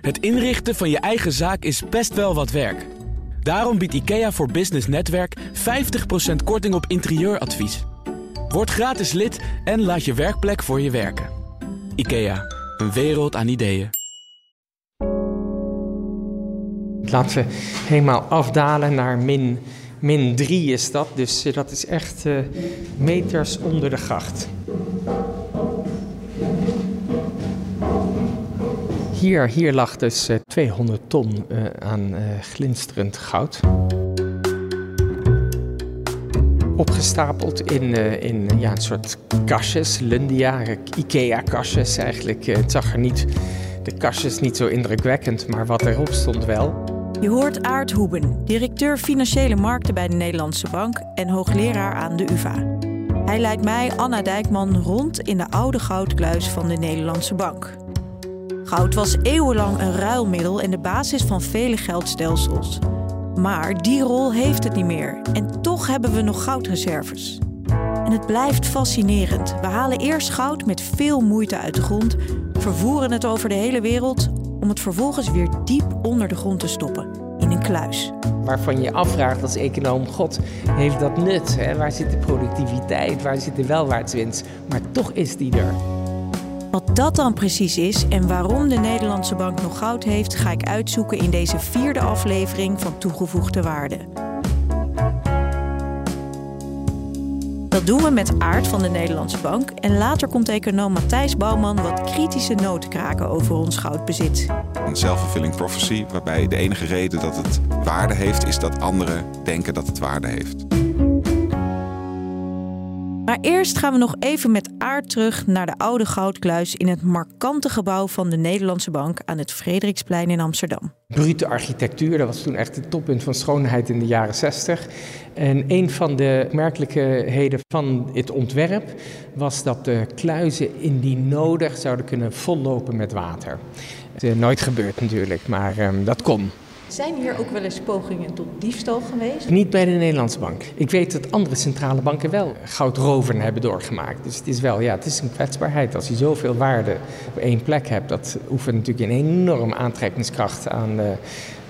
Het inrichten van je eigen zaak is best wel wat werk. Daarom biedt IKEA voor Business Netwerk 50% korting op interieuradvies. Word gratis lid en laat je werkplek voor je werken. IKEA, een wereld aan ideeën. Laten we helemaal afdalen naar min, min 3 is dat. Dus eh, dat is echt uh, meters onder de gracht. Hier, hier lag dus uh, 200 ton uh, aan glinsterend goud. Opgestapeld in, in ja, een soort kastjes, Lundia, Ikea-kastjes eigenlijk. het zag er niet, de kastjes niet zo indrukwekkend, maar wat erop stond wel. Je hoort Aart Hoeben, directeur financiële markten bij de Nederlandse Bank en hoogleraar aan de UVA. Hij leidt mij, Anna Dijkman, rond in de oude goudkluis van de Nederlandse Bank. Goud was eeuwenlang een ruilmiddel en de basis van vele geldstelsels. Maar die rol heeft het niet meer en toch hebben we nog goudreserves. En het blijft fascinerend. We halen eerst goud met veel moeite uit de grond, vervoeren het over de hele wereld om het vervolgens weer diep onder de grond te stoppen, in een kluis. Waarvan je afvraagt als econoom, god, heeft dat nut? Hè? Waar zit de productiviteit? Waar zit de welvaartswinst? Maar toch is die er. Wat dat dan precies is en waarom de Nederlandse bank nog goud heeft, ga ik uitzoeken in deze vierde aflevering van Toegevoegde Waarde. Dat doen we met Aard van de Nederlandse Bank. En later komt econoom Matthijs Bouwman wat kritische noten kraken over ons goudbezit. Een self-fulfilling prophecy, waarbij de enige reden dat het waarde heeft, is dat anderen denken dat het waarde heeft. Maar eerst gaan we nog even met aard terug naar de oude goudkluis in het markante gebouw van de Nederlandse Bank aan het Frederiksplein in Amsterdam. Brute architectuur, dat was toen echt het toppunt van schoonheid in de jaren 60. En een van de merkelijkheden van het ontwerp was dat de kluizen indien nodig zouden kunnen vollopen met water. Het is nooit gebeurd natuurlijk, maar um, dat kon. Zijn hier ook wel eens pogingen tot diefstal geweest? Niet bij de Nederlandse bank. Ik weet dat andere centrale banken wel goudroven hebben doorgemaakt. Dus het is wel, ja, het is een kwetsbaarheid. Als je zoveel waarde op één plek hebt, dat oefent natuurlijk een enorm aantrekkingskracht aan, uh,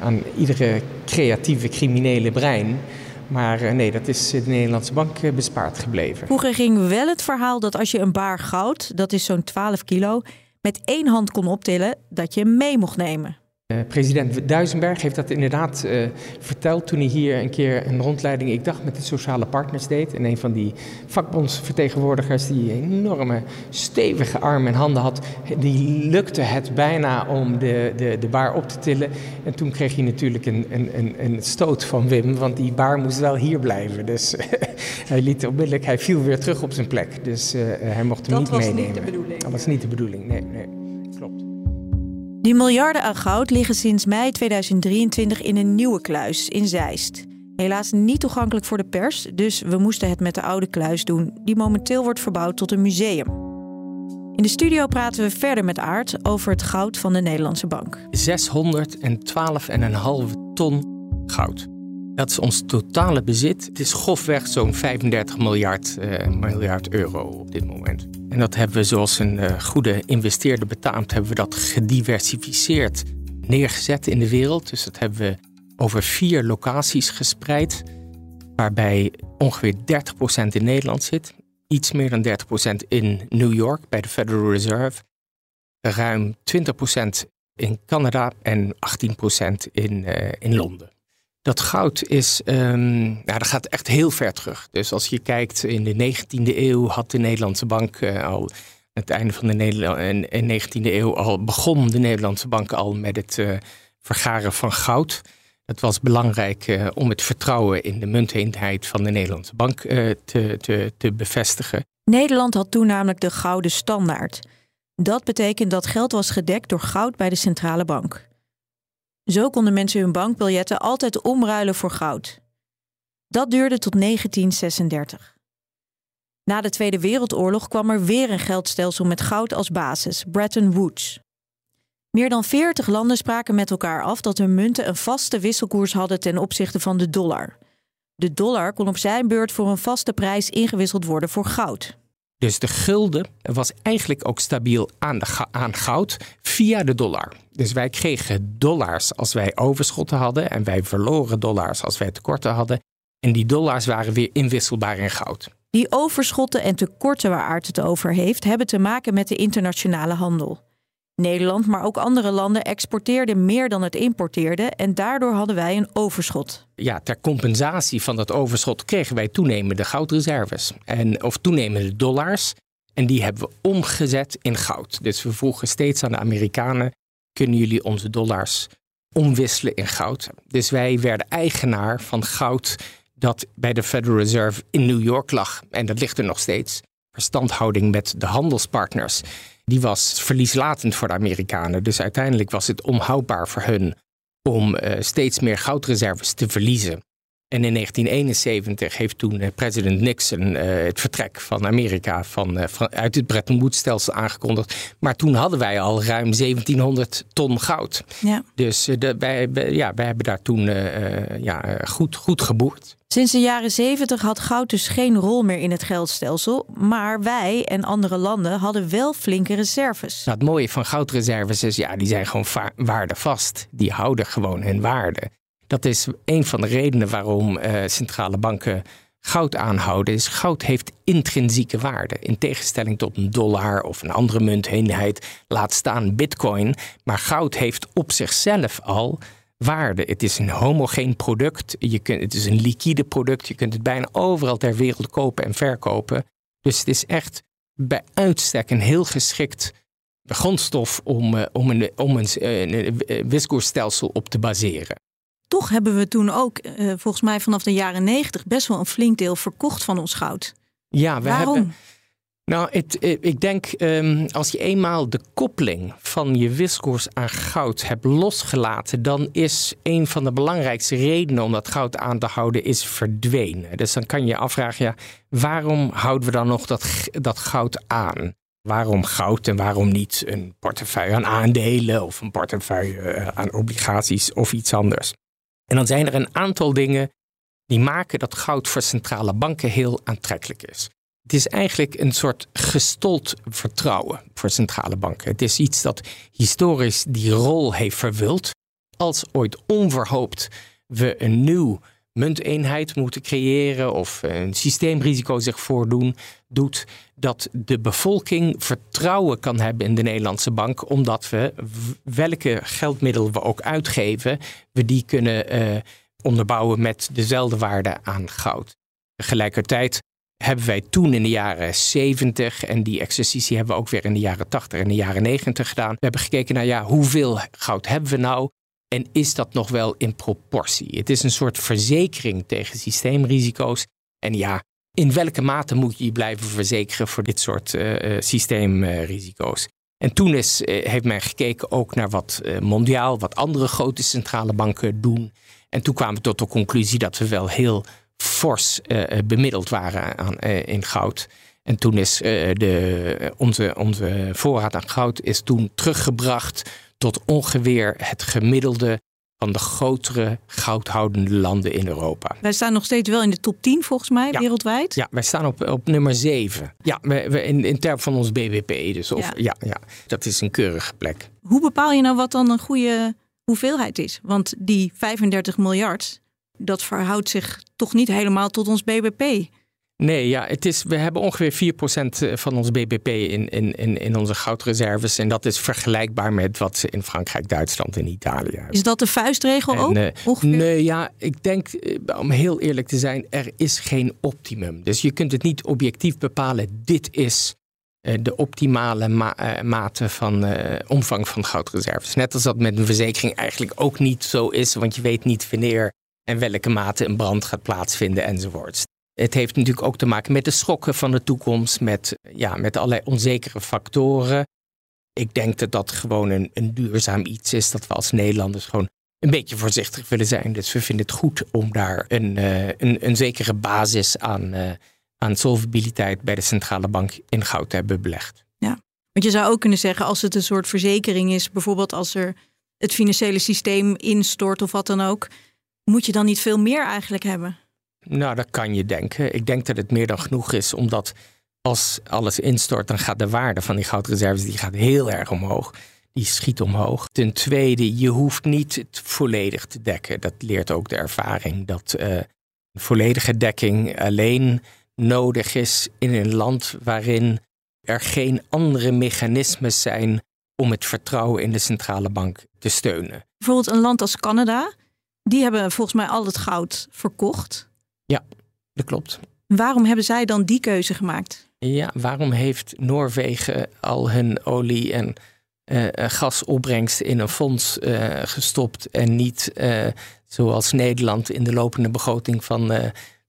aan iedere creatieve criminele brein. Maar uh, nee, dat is de Nederlandse bank uh, bespaard gebleven. Vroeger ging wel het verhaal dat als je een baar goud, dat is zo'n 12 kilo, met één hand kon optillen, dat je hem mee mocht nemen. Uh, president Duisenberg heeft dat inderdaad uh, verteld toen hij hier een keer een rondleiding, ik dacht met de sociale partners deed. En een van die vakbondsvertegenwoordigers die enorme stevige armen en handen had, die lukte het bijna om de, de, de baar op te tillen. En toen kreeg hij natuurlijk een, een, een stoot van Wim, want die baar moest wel hier blijven. Dus hij liet onmiddellijk, hij viel weer terug op zijn plek. Dus uh, hij mocht hem dat niet meenemen. Dat was niet de bedoeling. Dat was niet de bedoeling, nee, nee. Die miljarden aan goud liggen sinds mei 2023 in een nieuwe kluis in Zeist. Helaas niet toegankelijk voor de pers, dus we moesten het met de oude kluis doen, die momenteel wordt verbouwd tot een museum. In de studio praten we verder met Aard over het goud van de Nederlandse Bank. 612,5 ton goud. Dat is ons totale bezit. Het is grofweg zo'n 35 miljard, uh, miljard euro op dit moment. En dat hebben we zoals een uh, goede investeerder betaamt, hebben we dat gediversificeerd neergezet in de wereld. Dus dat hebben we over vier locaties gespreid, waarbij ongeveer 30% in Nederland zit, iets meer dan 30% in New York bij de Federal Reserve, ruim 20% in Canada en 18% in, uh, in Londen. Dat goud is, um, nou, dat gaat echt heel ver terug. Dus als je kijkt in de 19e eeuw had de Nederlandse bank uh, al het einde van de Nederland, uh, 19e eeuw al begon de Nederlandse bank al met het uh, vergaren van goud. Dat was belangrijk uh, om het vertrouwen in de munteenheid van de Nederlandse bank te, te, te bevestigen. Nederland had toen namelijk de gouden standaard. Dat betekent dat geld was gedekt door goud bij de centrale bank. Zo konden mensen hun bankbiljetten altijd omruilen voor goud. Dat duurde tot 1936. Na de Tweede Wereldoorlog kwam er weer een geldstelsel met goud als basis, Bretton Woods. Meer dan 40 landen spraken met elkaar af dat hun munten een vaste wisselkoers hadden ten opzichte van de dollar. De dollar kon op zijn beurt voor een vaste prijs ingewisseld worden voor goud. Dus de gulden was eigenlijk ook stabiel aan, goud via de dollar. Dus wij kregen dollars als wij overschotten hadden en wij verloren dollars als wij tekorten hadden. En die dollars waren weer inwisselbaar in goud. Die overschotten en tekorten waar Aard het over heeft, hebben te maken met de internationale handel. Nederland, maar ook andere landen exporteerden meer dan het importeerde en daardoor hadden wij een overschot. Ja, ter compensatie van dat overschot kregen wij toenemende goudreserves en, of toenemende dollars. En die hebben we omgezet in goud. Dus we vroegen steeds aan de Amerikanen: kunnen jullie onze dollars omwisselen in goud? Dus wij werden eigenaar van goud dat bij de Federal Reserve in New York lag. En dat ligt er nog steeds. Verstandhouding met de handelspartners die was verlieslatend voor de Amerikanen. Dus uiteindelijk was het onhoudbaar voor hun om uh, steeds meer goudreserves te verliezen. En in 1971 heeft toen eh, president Nixon uh, het vertrek van Amerika van, uh, van, uit het Bretton Woods stelsel aangekondigd. Maar toen hadden wij al ruim 1700 ton goud. Ja. Dus de, wij, ja, wij hebben daar toen ja, goed, goed geboerd. Sinds de jaren 70 had goud dus geen rol meer in het geldstelsel. Maar wij en andere landen hadden wel flinke reserves. Nou, het mooie van goudreserves is, ja, die zijn gewoon waardevast. Die houden gewoon hun waarde. Dat is een van de redenen waarom uh, centrale banken goud aanhouden. Is goud heeft intrinsieke waarde. In tegenstelling tot een dollar of een andere munteenheid, laat staan bitcoin. Maar goud heeft op zichzelf al waarde. Het is een homogeen product. Je kunt, het is een liquide product. Je kunt het bijna overal ter wereld kopen en verkopen. Dus het is echt bij uitstek een heel geschikt grondstof om, uh, om een, om een, een, op te baseren. Toch hebben we toen ook, uh, volgens mij vanaf de jaren negentig, best wel een flink deel verkocht van ons goud. Ja, we Waarom? hebben. Nou, het, eh, ik denk um, als je eenmaal de koppeling van je wisselkoers aan goud hebt losgelaten, dan is een van de belangrijkste redenen om dat goud aan te houden is verdwenen. Dus dan kan je je afvragen, ja, waarom houden we dan nog dat, dat goud aan? Waarom goud en waarom niet een portefeuille aan aandelen of een portefeuille eh, aan obligaties of iets anders? En dan zijn er een aantal dingen die maken dat goud voor centrale banken heel aantrekkelijk is. Het is eigenlijk een soort gestold vertrouwen voor centrale banken. Het is iets dat historisch die rol heeft vervuld. Als ooit onverhoopt we een nieuw munteenheid moeten creëren of een systeemrisico zich voordoen, doet dat de bevolking vertrouwen kan hebben in de Nederlandse bank, omdat we welke geldmiddel we ook uitgeven, we die kunnen uh, onderbouwen met dezelfde waarde aan goud. Tegelijkertijd hebben wij toen in de jaren 70 en die exercitie hebben we ook weer in de jaren 80 en de jaren 90 gedaan. We hebben gekeken naar ja, hoeveel goud hebben we nou en is dat nog wel in proportie? Het is een soort verzekering tegen systeemrisico's. En ja, in welke mate moet je je blijven verzekeren voor dit soort uh, systeemrisico's? En toen is, uh, heeft men gekeken ook naar wat mondiaal, wat andere grote centrale banken doen. En toen kwamen we tot de conclusie dat we wel heel fors bemiddeld waren aan, in goud. En toen is de, onze, onze voorraad aan goud is toen teruggebracht tot ongeveer het gemiddelde van de grotere goudhoudende landen in Europa. Wij staan nog steeds wel in de top 10 volgens mij ja. wereldwijd. Ja, wij staan op, op nummer 7. Ja, we, we in, in termen van ons BBP. Dus of, ja. ja. Ja, dat is een keurige plek. Hoe bepaal je nou wat dan een goede hoeveelheid is? Want die 35 miljard, dat verhoudt zich toch niet helemaal tot ons BBP. Nee, ja, het is, we hebben ongeveer 4% van ons BBP in, in, in, in onze goudreserves. En dat is vergelijkbaar met wat ze in Frankrijk, Duitsland en Italië hebben. Is dat de vuistregel en, ook? Uh, ongeveer? Nee, ja, ik denk, om heel eerlijk te zijn, er is geen optimum. Dus je kunt het niet objectief bepalen. Dit is uh, de optimale ma uh, mate van omvang van goudreserves. Net als dat met een verzekering eigenlijk ook niet zo is. Want je weet niet wanneer en welke mate een brand gaat plaatsvinden enzovoorts. Het heeft natuurlijk ook te maken met de schokken van de toekomst, met, ja, met allerlei onzekere factoren. Ik denk dat dat gewoon een, een duurzaam iets is, dat we als Nederlanders gewoon een beetje voorzichtig willen zijn. Dus we vinden het goed om daar een, uh, een, een zekere basis aan, uh, aan solvabiliteit bij de centrale bank in goud te hebben belegd. Ja, want je zou ook kunnen zeggen, als het een soort verzekering is, bijvoorbeeld als er het financiële systeem instort of wat dan ook, moet je dan niet veel meer eigenlijk hebben? Nou, dat kan je denken. Ik denk dat het meer dan genoeg is, omdat als alles instort, dan gaat de waarde van die goudreserves die gaat heel erg omhoog. Die schiet omhoog. Ten tweede, je hoeft niet het volledig te dekken. Dat leert ook de ervaring. Dat uh, volledige dekking alleen nodig is in een land waarin er geen andere mechanismes zijn om het vertrouwen in de centrale bank te steunen. Bijvoorbeeld een land als Canada, die hebben volgens mij al het goud verkocht. Ja, dat klopt. Waarom hebben zij dan die keuze gemaakt? Ja, waarom heeft Noorwegen al hun olie en uh, gasopbrengst in een fonds uh, gestopt en niet uh, zoals Nederland in de lopende begroting van,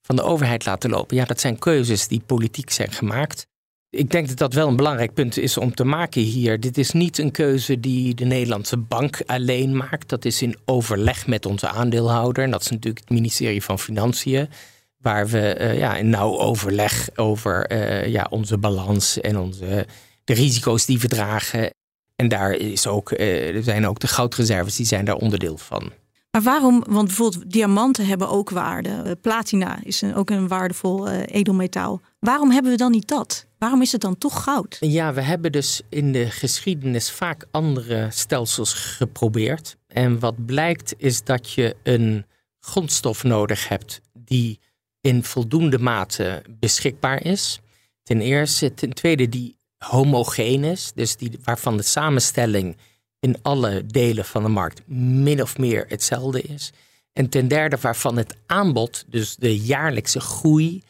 van de overheid laten lopen? Ja, dat zijn keuzes die politiek zijn gemaakt. Ik denk dat dat wel een belangrijk punt is om te maken hier. Dit is niet een keuze die de Nederlandse bank alleen maakt. Dat is in overleg met onze aandeelhouder. En dat is natuurlijk het ministerie van Financiën. Waar we uh, ja, in nauw overleg over uh, ja, onze balans en onze, de risico's die we dragen. En daar is ook, er zijn ook de goudreserves, die zijn daar onderdeel van. Maar waarom? Want bijvoorbeeld diamanten hebben ook waarde. Platina is ook een waardevol edelmetaal. Waarom hebben we dan niet dat? Waarom is het dan toch goud? Ja, we hebben dus in de geschiedenis vaak andere stelsels geprobeerd. En wat blijkt is dat je een grondstof nodig hebt die in voldoende mate beschikbaar is. Ten eerste. Ten tweede, die homogeen is. Dus die, waarvan de samenstelling in alle delen van de markt min of meer hetzelfde is. En ten derde, waarvan het aanbod, dus de jaarlijkse groei,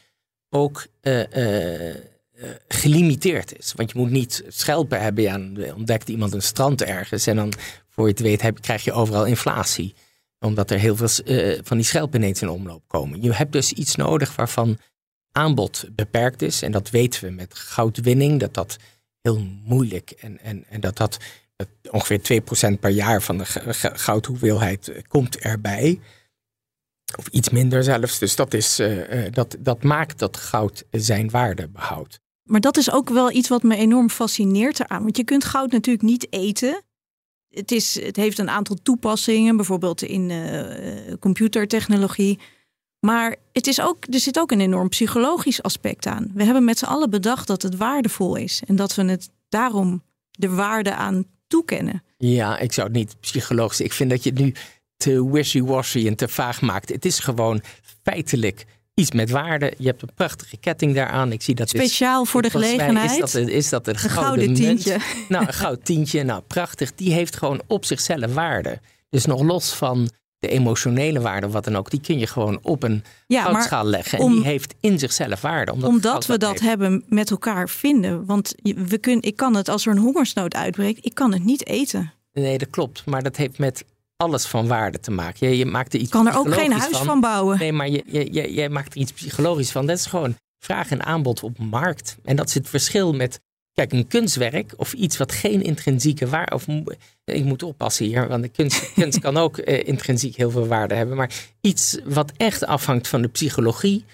ook uh, uh, gelimiteerd is. Want je moet niet schelpen hebben. Ja, ontdekt iemand een strand ergens en dan, voor je het weet, heb, krijg je overal inflatie omdat er heel veel uh, van die schelpen ineens in omloop komen. Je hebt dus iets nodig waarvan aanbod beperkt is. En dat weten we met goudwinning, dat dat heel moeilijk en, en, en dat dat ongeveer 2% per jaar van de goudhoeveelheid komt erbij. Of iets minder zelfs. Dus dat, is, dat, dat maakt dat goud zijn waarde behoudt. Maar dat is ook wel iets wat me enorm fascineert eraan. Want je kunt goud natuurlijk niet eten het, is, het heeft een aantal toepassingen, bijvoorbeeld in uh, computertechnologie. Maar het is ook, er zit ook een enorm psychologisch aspect aan. We hebben met z'n allen bedacht dat het waardevol is en dat we het daarom de waarde aan toekennen. Ja, ik zou het niet psychologisch. Ik vind dat je het nu te wishy-washy en te vaag maakt. Het is gewoon feitelijk iets met waarde. Je hebt een prachtige ketting daaraan. Ik zie dat Speciaal voor de gelegenheid. Is dat, is dat een, een gouden, tientje? Nou, een goud tientje. Nou, prachtig. Die heeft gewoon op zichzelf waarde. Dus nog los van de emotionele waarde, wat dan ook, die kun je gewoon op een ja, goudschaal leggen. En die heeft in zichzelf waarde. Omdat, omdat we dat hebben met elkaar vinden. Want we kunnen, ik kan het, als er een hongersnood uitbreekt, ik kan het niet eten. Nee, dat klopt. Maar dat heeft met alles van waarde te maken. Je, je maakt er iets kan er ook geen huis van, bouwen. Nee, maar je, je, je, je maakt er iets psychologisch van. Dat is gewoon vraag en aanbod op markt. En dat is het verschil met, kijk, een kunstwerk of iets wat geen intrinsieke waarde. Of ik moet oppassen hier, want de kunst, kunst kan ook uh, intrinsiek heel veel waarde hebben. Maar iets wat echt afhangt van de psychologie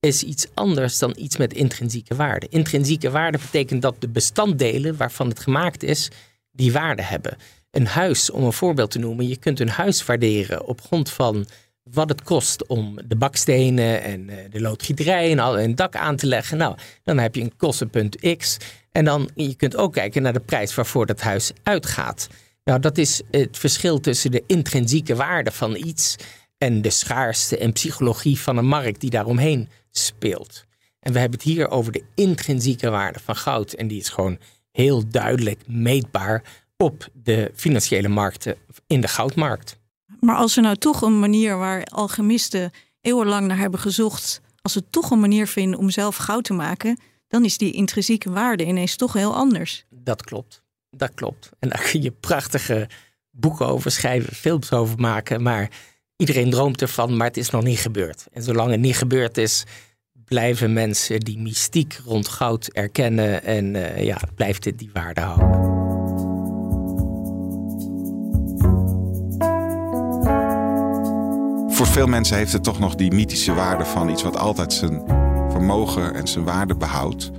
is iets anders dan iets met intrinsieke waarde. Intrinsieke waarde betekent dat de bestanddelen waarvan het gemaakt is, die waarde hebben een huis, om een voorbeeld te noemen, je kunt een huis waarderen op grond van wat het kost om de bakstenen en eh, de loodgieterij en al een dak aan te leggen. Nou, dan heb je een kostenpunt X. En dan je kunt ook kijken naar de prijs waarvoor dat huis uitgaat. Nou, dat is het verschil tussen de intrinsieke waarde van iets en de schaarste en psychologie van een markt die daaromheen speelt. En we hebben het hier over de intrinsieke waarde van goud. En die is gewoon heel duidelijk meetbaar op de financiële markten in de goudmarkt. Maar als er nou toch een manier waar alchemisten eeuwenlang naar hebben gezocht, als ze toch een manier vinden om zelf goud te maken, dan is die intrinsieke waarde ineens toch heel anders. Dat klopt. Dat klopt. En daar kun je prachtige boeken over schrijven, films over maken, maar iedereen droomt ervan, maar het is nog niet gebeurd. En zolang het niet gebeurd is, blijven mensen die mystiek rond goud erkennen en uh, ja, blijft het die waarde houden. Voor veel mensen heeft het toch nog die mythische waarde van iets wat altijd zijn vermogen en zijn waarde behoudt.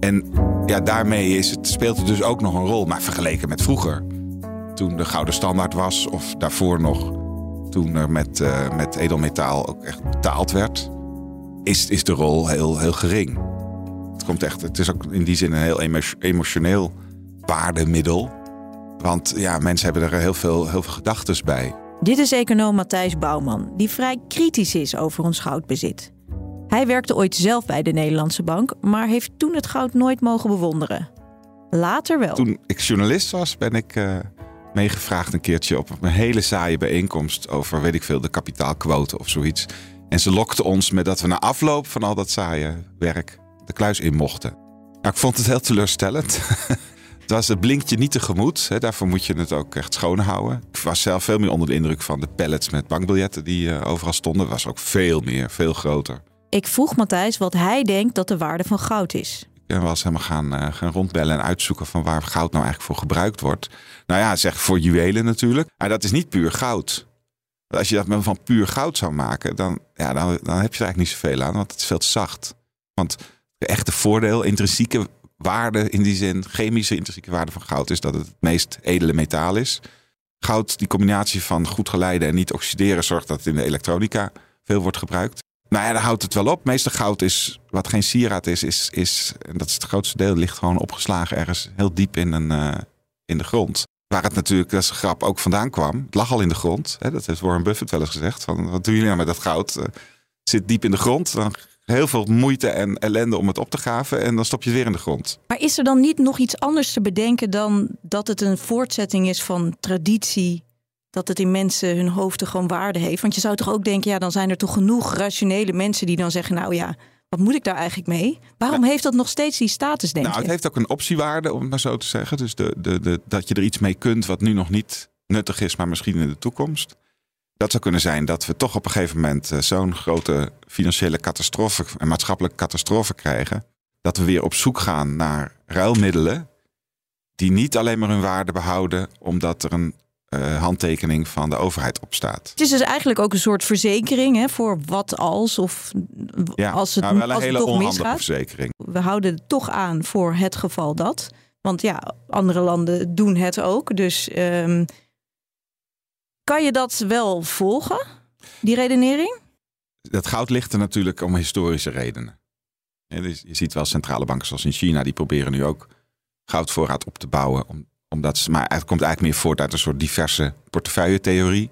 En ja, daarmee is het, speelt het dus ook nog een rol. Maar vergeleken met vroeger, toen de gouden standaard was, of daarvoor nog, toen er met, uh, met edelmetaal ook echt betaald werd, is, is de rol heel, heel gering. komt echt, het is ook in die zin een heel emotioneel waardemiddel. Want ja, mensen hebben er heel veel, heel veel gedachten bij. Dit is econoom Matthijs Bouwman, die vrij kritisch is over ons goudbezit. Hij werkte ooit zelf bij de Nederlandse Bank, maar heeft toen het goud nooit mogen bewonderen. Later wel. Toen ik journalist was, ben ik uh, meegevraagd een keertje op een hele saaie bijeenkomst over, weet ik veel, de kapitaalquote of zoiets. En ze lokten ons met dat we na afloop van al dat saaie werk de kluis in mochten. Nou, ik vond het heel teleurstellend. het, was, het blinkt je niet tegemoet. Hè. Daarvoor moet je het ook echt schoonhouden. Ik was zelf veel meer onder de indruk van de pallets met bankbiljetten die uh, overal stonden. Was ook veel meer, veel groter. Ik vroeg Matthijs wat hij denkt dat de waarde van goud is. Ik ben wel eens helemaal gaan, uh, gaan rondbellen en uitzoeken van waar goud nou eigenlijk voor gebruikt wordt. Nou ja, zeg voor juwelen natuurlijk. Maar dat is niet puur goud. Als je dat van puur goud zou maken, dan, ja, dan, dan heb je er eigenlijk niet zoveel aan, want het is veel te zacht. Want het echte voordeel, intrinsieke waarde in die zin, chemische intrinsieke waarde van goud, is dat het het meest edele metaal is. Goud, die combinatie van goed geleiden en niet oxideren, zorgt dat het in de elektronica veel wordt gebruikt. Nou ja, daar houdt het wel op. Meestal goud is, wat geen sieraad is, is, is en dat is het grootste deel, ligt gewoon opgeslagen ergens heel diep in, een, uh, in de grond. Waar het natuurlijk, dat is een grap, ook vandaan kwam. Het lag al in de grond. Hè? Dat heeft Warren Buffett wel eens gezegd. Van, wat doen jullie nou met dat goud? Uh, zit diep in de grond. Dan heel veel moeite en ellende om het op te graven. En dan stop je het weer in de grond. Maar is er dan niet nog iets anders te bedenken dan dat het een voortzetting is van traditie? Dat het in mensen hun hoofden gewoon waarde heeft. Want je zou toch ook denken, ja, dan zijn er toch genoeg rationele mensen die dan zeggen, nou ja, wat moet ik daar eigenlijk mee? Waarom heeft dat nog steeds die status, denk nou, Het heeft ook een optiewaarde, om het maar zo te zeggen. Dus de, de, de, dat je er iets mee kunt wat nu nog niet nuttig is, maar misschien in de toekomst. Dat zou kunnen zijn dat we toch op een gegeven moment eh, zo'n grote financiële catastrofe en maatschappelijke catastrofe krijgen. Dat we weer op zoek gaan naar ruilmiddelen die niet alleen maar hun waarde behouden omdat er een uh, handtekening van de overheid op staat. Het is dus eigenlijk ook een soort verzekering hè, voor wat als of ja, als het, nou, wel een als hele onhandige misgaat. verzekering. We houden het toch aan voor het geval dat. Want ja, andere landen doen het ook. Dus um, kan je dat wel volgen, die redenering? Dat goud ligt er natuurlijk om historische redenen. Dus je ziet wel centrale banken zoals in China, die proberen nu ook goudvoorraad op te bouwen. Om, omdat ze, maar het komt eigenlijk meer voort uit een soort diverse portefeuille-theorie.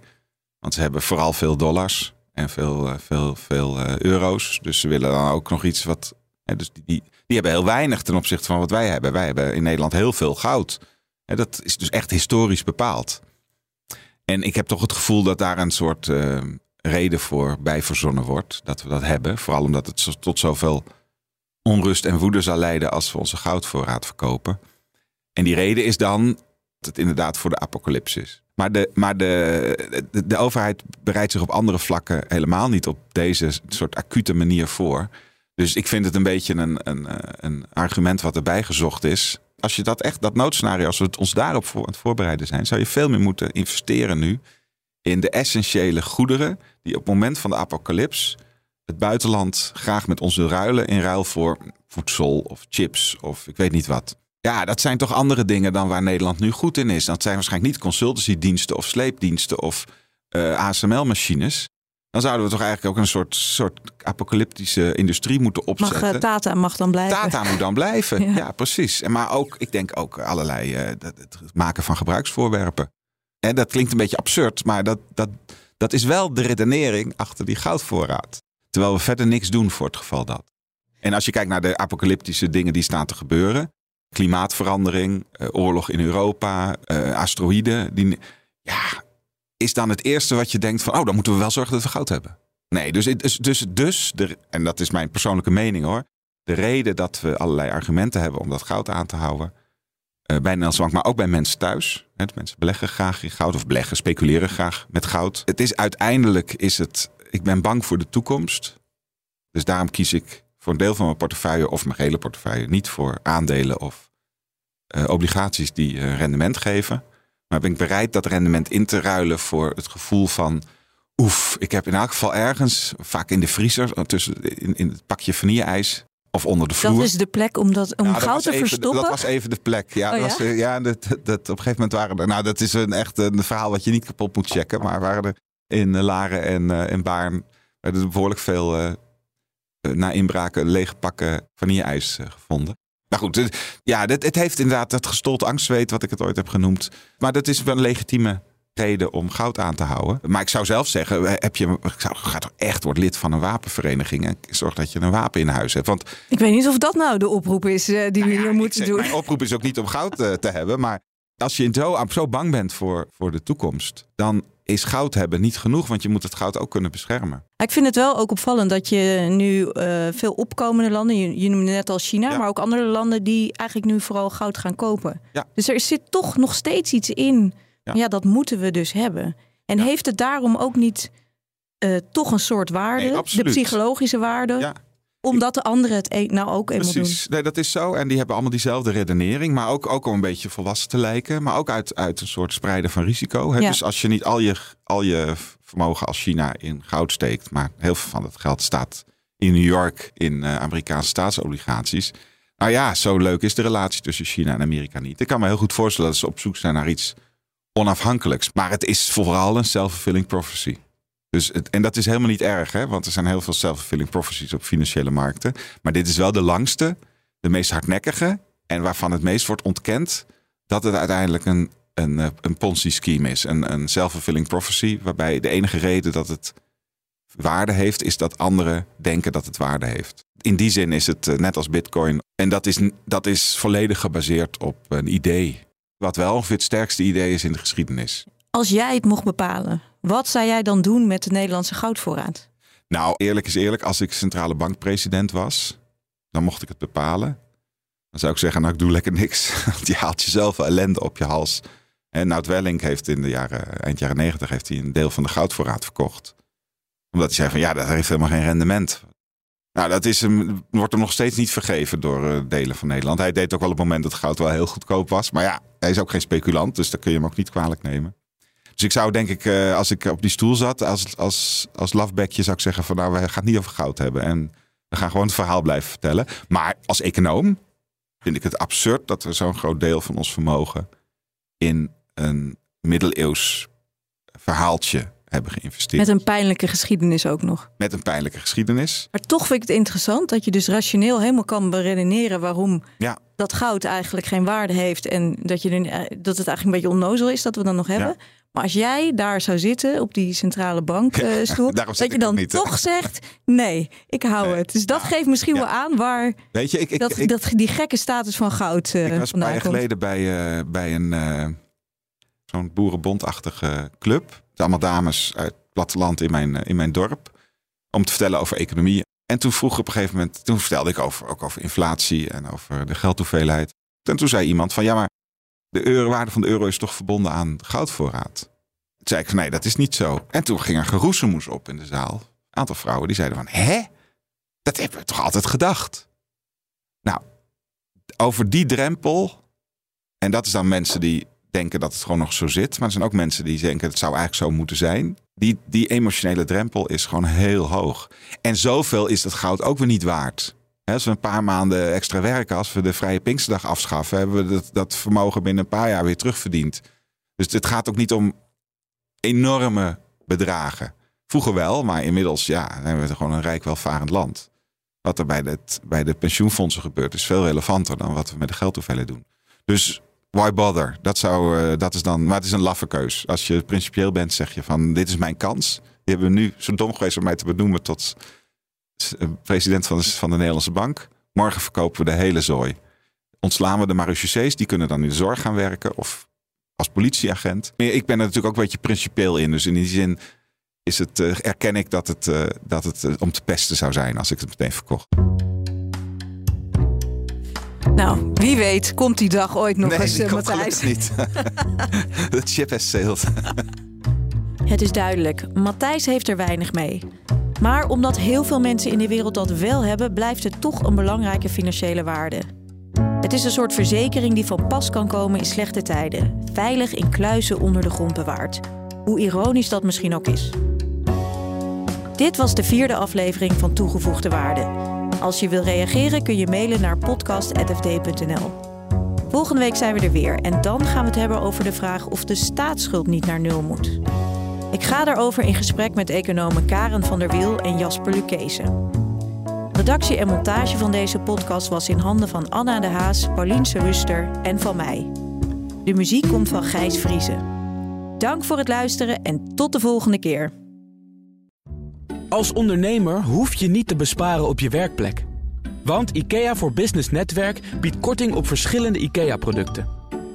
Want ze hebben vooral veel dollars en veel, uh, veel, veel uh, euro's. Dus ze willen dan ook nog iets wat. Dus die, die, hebben heel weinig ten opzichte van wat wij hebben. Wij hebben in Nederland heel veel goud. Dat is dus echt historisch bepaald. En ik heb toch het gevoel dat daar een soort uh, reden voor bij verzonnen wordt. Dat we dat hebben. Vooral omdat het tot zoveel onrust en woede zal leiden als we onze goudvoorraad verkopen. En die reden is dan dat het inderdaad voor de apocalyps is. Maar, de, maar de, de, de, overheid bereidt zich op andere vlakken helemaal niet op deze soort acute manier voor. Dus ik vind het een beetje een, een, een argument wat erbij gezocht is. Als je dat echt, dat noodscenario, als we het ons daarop voor, aan het voorbereiden zijn, zou je veel meer moeten investeren nu in de essentiële goederen die op het moment van de apocalyps het buitenland graag met ons wil ruilen in ruil voor voedsel of chips of ik weet niet wat. Ja, dat zijn toch andere dingen dan waar Nederland nu goed in is. Dat zijn waarschijnlijk niet consultancydiensten of sleepdiensten of uh, ASML-machines. Dan zouden we toch eigenlijk ook een soort, soort apocalyptische industrie moeten opzetten. Mag, uh, Tata mag dan blijven. Tata moet dan blijven, ja. ja. precies. En maar ook, ik denk ook allerlei, uh, het, maken van gebruiksvoorwerpen. En dat klinkt een beetje absurd, maar dat, dat, dat is wel de redenering achter die goudvoorraad. Terwijl we verder niks doen voor het geval dat. En als je kijkt naar de apocalyptische dingen die staan te gebeuren. Klimaatverandering, uh, oorlog in Europa, asteroïden. Die, ja, is dan het eerste wat je denkt van... oh, dan moeten we wel zorgen dat we goud hebben. Nee, dus, dus, dus, dus de, en dat is mijn persoonlijke mening hoor... de reden dat we allerlei argumenten hebben om dat goud aan te houden... Uh, bij Nederlandse Bank, maar ook bij mensen thuis. Hè, mensen beleggen graag in goud of beleggen, speculeren graag met goud. Het is uiteindelijk, is het, ik ben bang voor de toekomst. Dus daarom kies ik voor een deel van mijn portefeuille of mijn hele portefeuille niet voor aandelen of uh, obligaties die uh, rendement geven. Maar ben ik bereid dat rendement in te ruilen voor het gevoel van. Oef, ik heb in elk geval ergens, vaak in de vriezer, tussen, in, in het pakje vanille-ijs of onder de vloer. Dat is de plek om, dat, om Nou, goud te even, verstoppen? Dat was even de plek. Ja, Oh, dat ja? Was, eh, ja dat, dat, op een gegeven moment waren er. Nou, dat is een echt een verhaal wat je niet kapot moet checken. Maar waren er in eh, Laren en, uh, en Baarn. Er behoorlijk veel uh, na inbraken lege pakken vanille-ijs gevonden. Nou goed, ja, dit, het heeft inderdaad dat gestold angstzweet, wat ik het ooit heb genoemd. Maar dat is wel een legitieme reden om goud aan te houden. Maar ik zou zelf zeggen, heb je, ga toch echt wordt lid van een wapenvereniging en zorg dat je een wapen in huis hebt. Want, ik weet niet of dat nou de oproep is die we nou hier moeten doen. Mijn oproep is ook niet om goud te hebben, maar als je zo, zo bang bent voor, voor de toekomst, dan is goud hebben niet genoeg, want je moet het goud ook kunnen beschermen. Ik vind het wel ook opvallend dat je nu uh, veel opkomende landen, je, je, noemde net al China, maar ook andere landen die eigenlijk nu vooral goud gaan kopen. Ja. Dus er zit toch nog steeds iets in. Ja, dat moeten we dus hebben. En heeft het daarom ook niet uh, toch een soort waarde, de psychologische waarde? Omdat de anderen het e- nou ook eenmaal Precies. Nee, dat is zo. En die hebben allemaal diezelfde redenering. Maar ook, ook om een beetje volwassen te lijken. Maar ook uit, uit een soort spreiden van risico. Hè? Dus als je niet al je, al je vermogen als China in goud steekt. Maar heel veel van het geld staat in New York in uh, Amerikaanse staatsobligaties. Nou ja, zo leuk is de relatie tussen China en Amerika niet. Ik kan me heel goed voorstellen dat ze op zoek zijn naar iets onafhankelijks. Maar het is vooral een self-fulfilling prophecy. Dus en dat is helemaal niet erg, hè? want er zijn heel veel self-fulfilling prophecies op financiële markten. Maar dit is wel de langste, de meest hardnekkige en waarvan het meest wordt ontkend dat het uiteindelijk een, een, eh, een Ponzi-scheme is. Een, een self-fulfilling prophecy, waarbij de enige reden dat het waarde heeft, is dat anderen denken dat het waarde heeft. In die zin is het eh, net als Bitcoin. En dat is, dat is volledig gebaseerd op een idee. Wat wel ongeveer het sterkste idee is in de geschiedenis. Als jij het mocht bepalen, wat zou jij dan doen met de Nederlandse goudvoorraad? Nou, eerlijk is eerlijk, als ik centrale bankpresident was, dan mocht ik het bepalen. Dan zou ik zeggen, nou ik doe lekker niks. Want je haalt jezelf ellende op je hals. En Nout Welling heeft in de jaren, eind jaren negentig heeft hij een deel van de goudvoorraad verkocht. Omdat hij zei van ja, dat heeft helemaal geen rendement. Nou, dat is wordt hem nog steeds niet vergeven door uh, delen van Nederland. Hij deed ook wel op het moment dat goud wel heel goedkoop was. Maar ja, hij is ook geen speculant, dus daar kun je hem ook niet kwalijk nemen. Dus ik zou denk ik, uh, als ik op die stoel zat, als, als, als lafbekje zou ik zeggen van nou, we gaan het niet over goud hebben. En we gaan gewoon het verhaal blijven vertellen. Maar als econoom vind ik het absurd dat we zo'n groot deel van ons vermogen in een middeleeuws verhaaltje hebben geïnvesteerd. Met een pijnlijke geschiedenis ook nog. Met een pijnlijke geschiedenis. Maar toch vind ik het interessant dat je dus rationeel helemaal kan beredeneren waarom ja. dat goud eigenlijk geen waarde heeft. En dat, je eh, dat het eigenlijk een beetje onnozel is dat we dan nog hebben. Maar als jij daar zou zitten op die centrale bankstoel, uh, dat je dan toch zegt: nee, ik hou het. Dus dat geeft misschien wel aan waar Weet je, ik, ik, dat, dat, die gekke status van goud. Uh, ik was een paar jaar geleden bij, uh, bij een zo'n boerenbondachtige club. Allemaal dames uit het platteland in mijn, in mijn dorp. Om te vertellen over economie. En toen vroeg op een gegeven moment, toen vertelde ik over, ook over inflatie en over de geldhoeveelheid. En toen zei iemand van ja, maar de euro, waarde van de euro is toch verbonden aan goudvoorraad. Toen zei ik van nee, dat is niet zo. En toen ging er geroezemoes op in de zaal. Een aantal vrouwen die zeiden van hè? Dat hebben we toch altijd gedacht? Nou, over die drempel. En dat is dan mensen die denken dat het gewoon nog zo zit. Maar er zijn ook mensen die denken het zou eigenlijk zo moeten zijn. Die, die emotionele drempel is gewoon heel hoog. En zoveel is het goud ook weer niet waard. Als we een paar maanden extra werken, als we de vrije Pinksterdag afschaffen, hebben we dat, dat vermogen binnen een paar jaar weer terugverdiend. Dus het gaat ook niet om enorme bedragen. Vroeger wel, maar inmiddels ja, hebben we gewoon een rijk welvarend land. Wat er bij, het, bij de pensioenfondsen gebeurt, is veel relevanter dan wat we met de geldhoeveelheid doen. Dus why bother? Dat, zou, uh, dat is dan, maar het is een laffe keus. Als je principieel bent, zeg je van dit is mijn kans. Die hebben we nu zo dom geweest om mij te benoemen tot eh, president van de, van de Nederlandse Bank. Morgen verkopen we de hele zooi. Ontslaan we de marechaussees, die kunnen dan in de zorg gaan werken of als politieagent. Ik ben er natuurlijk ook een beetje principieel in. Dus in die zin is het, uh, erken ik dat het, uh, dat het uh, om te pesten zou zijn als ik het meteen verkocht. Nou, wie weet komt die dag ooit nog nee, eens, die Matthijs. niet. De chip has sailed. Het is duidelijk, Matthijs heeft er weinig mee. Maar omdat heel veel mensen in de wereld dat wel hebben, blijft het toch een belangrijke financiële waarde. Het is een soort verzekering die van pas kan komen in slechte tijden, veilig in kluizen onder de grond bewaard. Hoe ironisch dat misschien ook is. Dit was de vierde aflevering van Toegevoegde Waarde. Als je wil reageren kun je mailen naar podcast.fd.nl. Volgende week zijn we er weer en dan gaan we het hebben over de vraag of de staatsschuld niet naar nul moet. Ik ga daarover in gesprek met economen Karen van der Wiel en Jasper Lukezen. Redactie en montage van deze podcast was in handen van Anna de Haas, Paulien Ruster en van mij. De muziek komt van Gijs Vriezen. Dank voor het luisteren en tot de volgende keer. Als ondernemer hoef je niet te besparen op je werkplek. Want IKEA voor Business Netwerk biedt korting op verschillende IKEA-producten.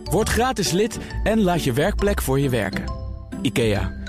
Word gratis lid en laat je werkplek voor je werken. IKEA,